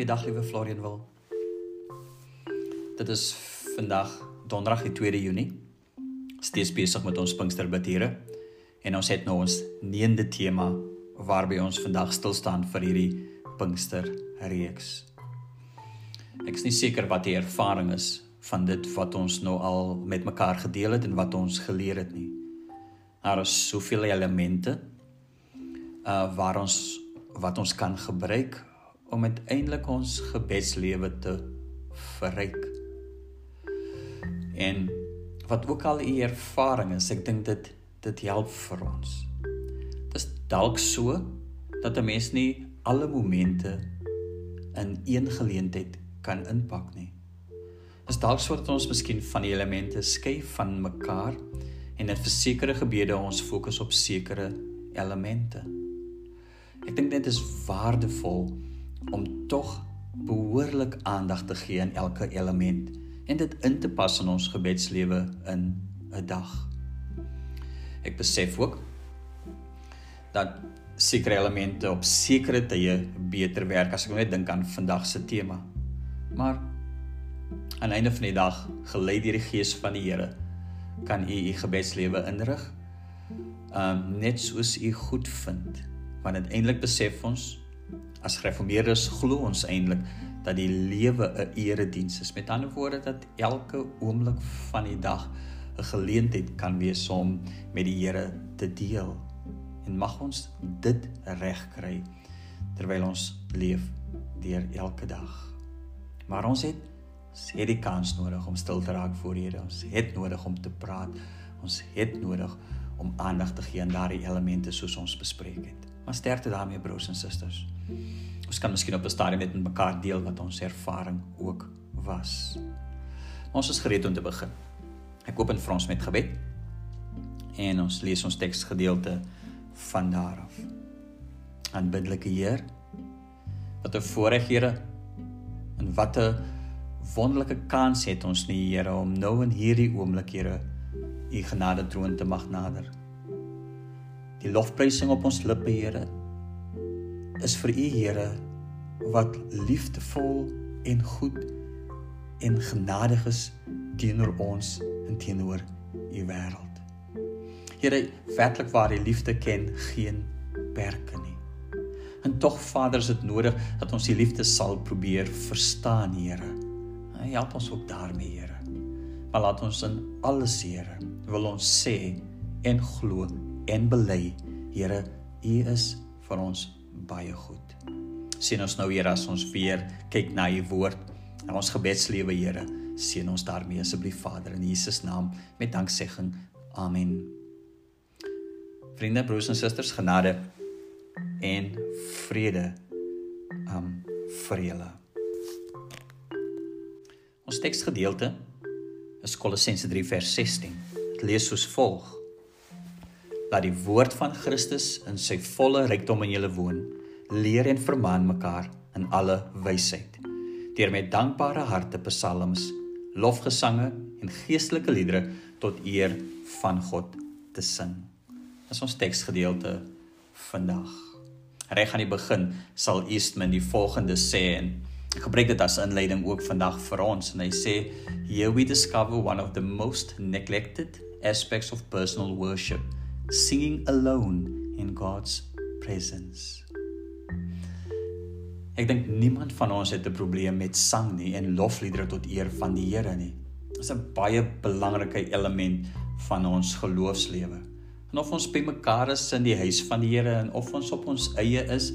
Goeiedag liewe Florian wil. Dit is vandag Donderdag die 2de Junie. Steeds besig met ons Pinksterbidure en ons het nou ons neende tema waarby ons vandag stil staan vir hierdie Pinkster reeks. Ek is nie seker wat die ervaring is van dit wat ons nou al met mekaar gedeel het en wat ons geleer het nie. Daar is soveel elemente uh waar ons wat ons kan gebruik om uiteindelik ons gebedslewe te verryk. En wat ook al u ervaring is, ek dink dit dit help vir ons. Dit is dalk so dat 'n mens nie alle momente in een geleentheid kan inpak nie. Is dalk so dat ons miskien van die elemente skei van mekaar en in versekerde gebede ons fokus op sekere elemente. Ek dink dit is waardevol om tog behoorlik aandag te gee aan elke element en dit in te pas in ons gebedslewe in 'n dag. Ek besef ook dat sekere elemente op sekere tye beter werk as ek net dink aan vandag se tema. Maar aan einde van die dag, gelei deur die Gees van die Here, kan u u gebedslewe inrig. Um net soos u goed vind. Want uiteindelik besef ons as gereformeerdes glo ons eintlik dat die lewe 'n erediens is. Met ander woorde dat elke oomblik van die dag 'n geleentheid kan wees om met die Here te deel. En mag ons dit reg kry terwyl ons leef deur elke dag. Maar ons het het die kans nodig om stil te raak voor Here. Ons het nodig om te praat. Ons het nodig om aandag te gee aan daardie elemente soos ons bespreek het. Maar sterkte daarmee broers en susters. Ons kan miskien op 'n stadium net met mekaar deel wat ons ervaring ook was. Ons is gereed om te begin. Ek open vir ons met gebed. En ons lees ons teksgedeelte van daar af. Aanbiddelike Heer, wat 'n voorreg Here en wat 'n wonderlike kans het ons nie Here om nou in hierdie oomblik Here u genade troon te mag nader die lofprysing op ons lippe, Here, is vir U, Here, wat liefdevol en goed en genadig is teenoor ons en teenoor U wêreld. Here, werklik waar die liefde ken geen perke nie. En tog Vader, is dit nodig dat ons die liefde sal probeer verstaan, Here. Help ons ook daarmee, Here. Maar laat ons in alles, Here, wil ons sê en glo en bely, Here, U is vir ons baie goed. Sien ons nou Here as ons weer kyk na U woord en ons gebedslewe, Here, seën ons daarmee asseblief Vader in Jesus naam met danksegging. Amen. Vriende, broers en susters, genade en vrede um vir julle. Ons teksgedeelte is Kolossense 3 vers 16. Dit lees soos volg: Laat die woord van Christus in sy volle rykdom in julle woon. Leer en vermaan mekaar in alle wysheid. Deur met dankbare harte psalms, lofgesange en geestelike liedere tot eer van God te sing. Dis ons teksgedeelte vandag. Reg aan die begin sal Eastman die volgende sê en ek gebruik dit as inleiding ook vandag vir ons en hy sê here we discover one of the most neglected aspects of personal worship singing alone in God's presence. Ek dink niemand van ons het 'n probleem met sang nie en lofliedere tot eer van die Here nie. Dit is 'n baie belangrike element van ons geloofslewe. En of ons by mekaar is in die huis van die Here en of ons op ons eie is,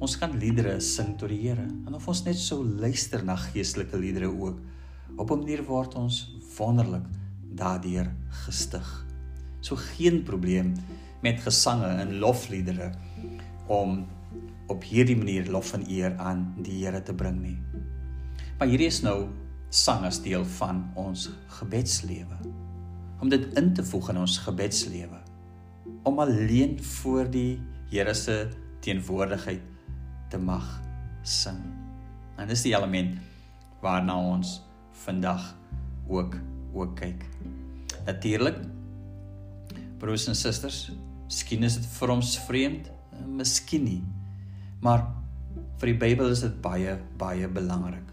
ons kan liedere sing tot die Here. En of ons net so luister na geestelike liedere ook, op 'n manier word ons wonderlik daardeur gestig so geen probleem met gesange en lofliedere om op hierdie manier lof en eer aan die Here te bring nie. Maar hierdie is nou sang as deel van ons gebedslewe. Om dit in te voeg in ons gebedslewe. Om alleen voor die Here se teenwoordigheid te mag sing. En dis die element waarna ons vandag ook ook kyk. Natuurlik broers en susters, miskien is dit vir ons vreemd, eh, miskien nie. Maar vir die Bybel is dit baie baie belangrik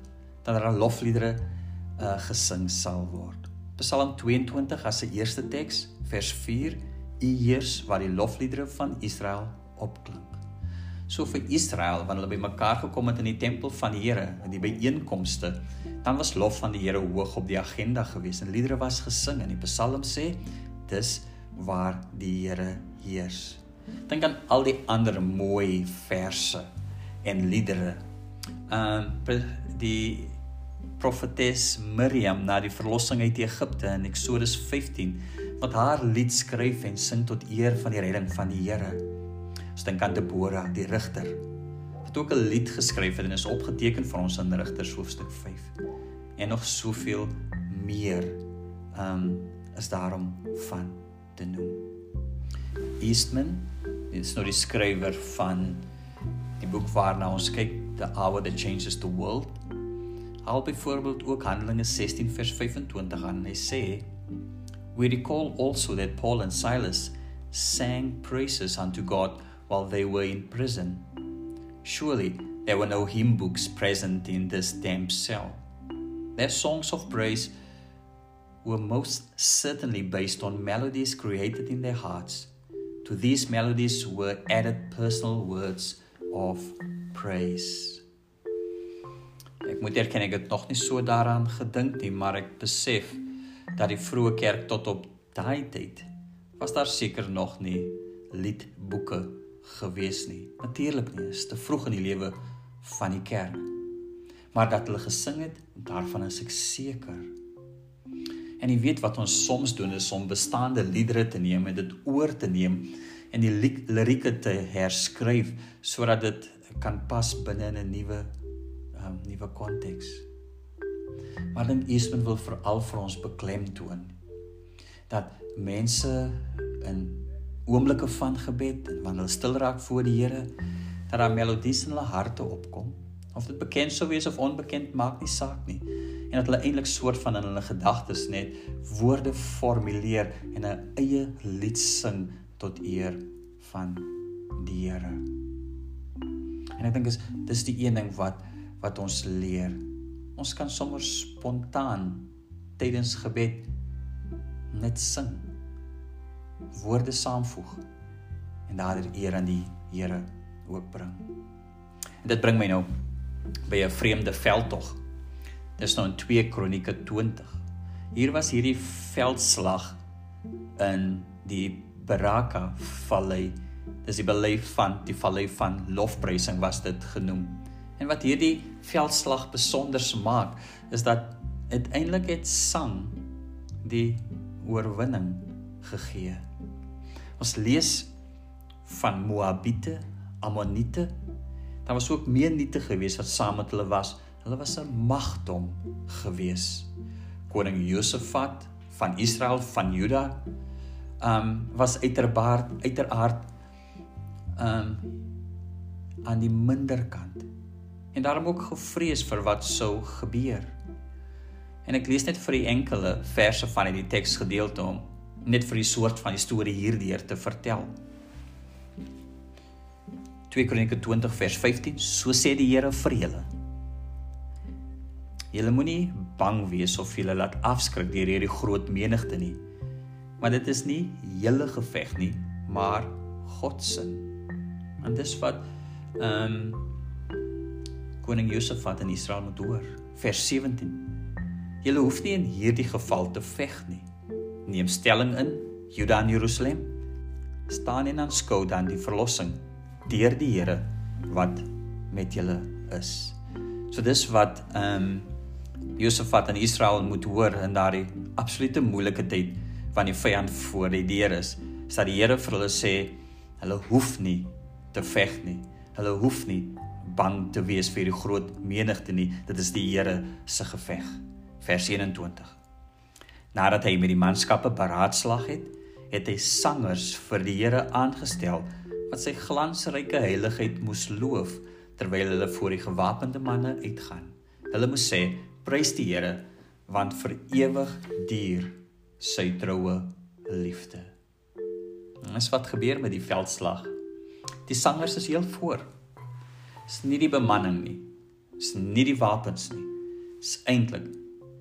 dat daar lofliedere uh, gesing sal word. Psalm 22 as se eerste teks, vers 4: U heers wat die lofliedere van Israel opklink. So vir Israel wanneer hulle bymekaar gekom het in die tempel van die Here, in die byeenkomste, dan was lof van die Here hoog op die agenda gewees en liedere was gesing en die Psalm sê dis waar die Here heers. Dink aan al die ander mooi verse en liedere. Ehm uh, die profetes Miriam na die verlossing uit Egipte in Eksodus 15 wat haar lied skryf en sing tot eer van die redding van die Here. Ons dink aan Deborah, die rigter. Wat ook 'n lied geskryf het en is opgeteken vir ons in Rigters hoofstuk 5. En nog soveel meer ehm um, is daarom van te noem. Eastman is nou die skrywer van die boek waarna ons kyk The Hour That Changes the World. Al byvoorbeeld ook Handelinge 16 vers 25 aan. Hy sê We recall also that Paul and Silas sang praises unto God while they were in prison. Surely there were no hymn books present in this damp cell. Their songs of praise were most certainly based on melodies created in their hearts. To these melodies were added personal words of praise. Ek moet erken ek het nog nie so daaraan gedink nie, maar ek besef dat die vroeë kerk tot op daai tyd was daar seker nog nie liedboeke gewees nie. Natuurlik nie, is te vroeg in die lewe van die kerk. Maar dat hulle gesing het, daarvan is ek seker. En jy weet wat ons soms doen is om bestaande liedere te neem en dit oor te neem en die lirieke te herskryf sodat dit kan pas binne 'n nuwe um, nuwe konteks. Maar dan Eastman wil veral vir ons beklemtoon dat mense in oomblikke van gebed en wanneer hulle stil raak voor die Here dat daar melodies in hulle harte opkom of dit bekend sou wees of onbekend maak nie saak nie en dat hulle eintlik soort van in hulle gedagtes net woorde formuleer en 'n eie lied sing tot eer van die Here. En ek dink is dis die een ding wat wat ons leer. Ons kan sommer spontaan tydens gebed net sing. Woorde saamvoeg en daardie eer aan die Here ook bring. En dit bring my nou by 'n vreemde veldtog Dis nou in 2 Kronieke 20. Hier was hierdie veldslag in die Baraka vallei. Dis die beleef van die vallei van lofprysing was dit genoem. En wat hierdie veldslag besonder maak, is dat uiteindelik het sang die oorwinning gegee. Ons lees van Moabite, Ammoniete. Daar was ook meer niete gewees wat saam met hulle was Hulle was 'n magdom gewees. Koning Josafat van Israel van Juda um was uiteraard uiteraard um aan die minderkant. En daarom ook gevrees vir wat sou gebeur. En ek lees net vir die enkele verse van hierdie teksgedeelte om net vir die soort van die storie hierdeur te vertel. 2 Kronieke 20 vers 15 So sê die Here vir julle Julle moenie bang wees of julle laat afskrik deur hierdie groot menigte nie. Want dit is nie julle geveg nie, maar God se. En dis wat ehm um, koning Josafat in Israel moet hoor. Vers 17. Julle hoef nie in hierdie geval te veg nie. Neem stelling in Juda en Jerusalem. Staan en aanskou dan die verlossing deur die Here wat met julle is. So dis wat ehm um, Josafat in Israel moet hoor in daardie absolute moeilike tyd wanneer die vyand voor die deur is, sal die Here vir hulle sê hulle hoef nie te veg nie. Hulle hoef nie bang te wees vir die groot menigte nie. Dit is die Here se geveg. Vers 21. Nadat hy met die manskappe beraadslag het, het hy sangers vir die Here aangestel wat sy glansryke heiligheid moes loof terwyl hulle voor die gewapende manne uitgaan. Hulle moes sê: Prys die Here want vir ewig duur sy troue liefde. Dis wat gebeur met die veldslag. Die sangers is heel voor. Dis nie die bemanning nie. Dis nie die wapens nie. Dis eintlik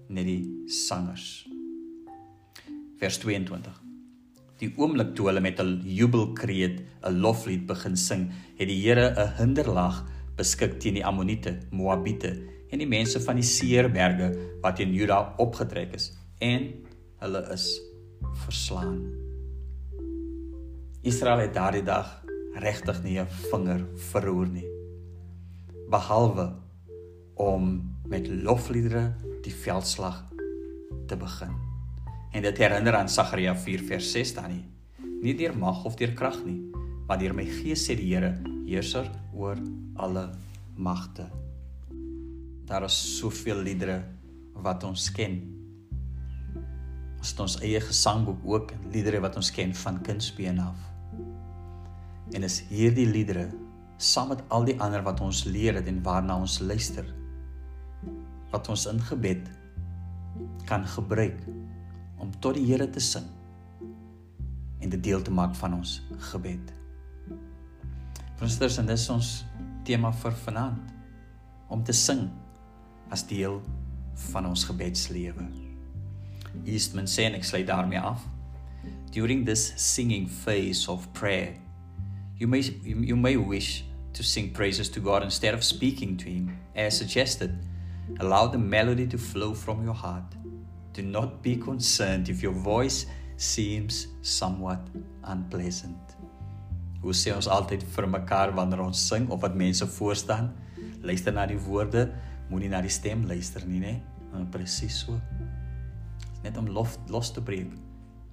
net die sangers. Vers 22. Die oomblik toe hulle met 'n jubelkreet 'n loflied begin sing, het die Here 'n hinderlaag beskik teen die Ammoniete, Moabiete en die mense van die Seerberge wat teen Juda opgetrek is en hulle is verslaan. Israel het daardie dag regtig nie 'n vinger verroer nie. Behalwe om met lofliedere die veldslag te begin. En dit herinner aan Sagaria 4 vers 6 dan nie. Nie deur mag of deur krag nie, maar deur my gees sê die Here, heerser oor alle magte daar is soveel liedere wat ons ken. Ons het ons eie gesangboek ook, liedere wat ons ken van kindsbeen af. En is hierdie liedere saam met al die ander wat ons leer en waarna ons luister wat ons in gebed kan gebruik om tot die Here te sing en dit deel te maak van ons gebed. Vrienders, en dis ons tema vir vanaand om te sing as deel van ons gebedslewe. Eastman sê en ek sluit daarmee af. During this singing phase of prayer, you may you may wish to sing praises to God instead of speaking to him as suggested. Allow the melody to flow from your heart. Do not be concerned if your voice seems somewhat unpleasant. Hoe sê ons altyd vir mekaar wanneer ons sing of wat mense voor staan? Luister na die woorde moenie na die stem luister nie, nê? Nee? Presies so. Net om lof los te breek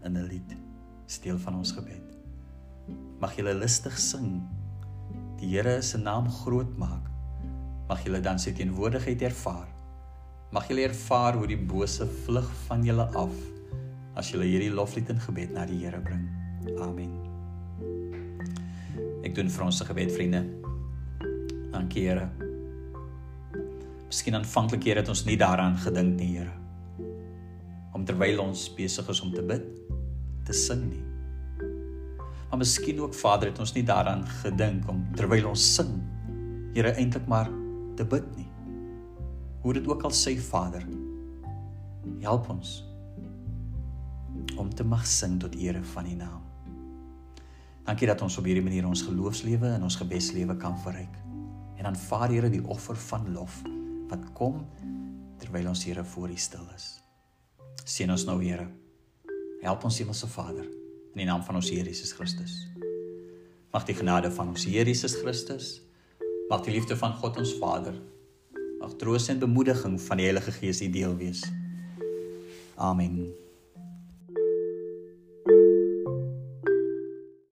in 'n lied, steel van ons gebed. Mag julle lustig sing. Die Here se naam groot maak. Mag julle dan sy teenwoordigheid ervaar. Mag julle ervaar hoe die bose vlug van julle af as julle hierdie loflied in gebed na die Here bring. Amen. Ek doen vir ons se gebed vriende. Dankie Here. Miskien aanvanklik het ons nie daaraan gedink nie, Here. Om terwyl ons besig is om te bid, te sing nie. Maar miskien ook Vader het ons nie daaraan gedink om terwyl ons sing, Here eintlik maar te bid nie. Hoe dit ook al sê Vader, help ons om te mag sing tot ere van U naam. Dankie dat ons op hierdie manier ons geloofslewe en ons gebedslewe kan verryk. En aanvaar Here die offer van lof wat kom terwyl ons Here voor U stil is. Seën ons nou Here. Help ons Hemelse Vader in die naam van ons Here Jesus Christus. Mag die genade van ons Here Jesus Christus, mag die liefde van God ons Vader, mag troos en bemoediging van die Heilige Gees u deel wees. Amen.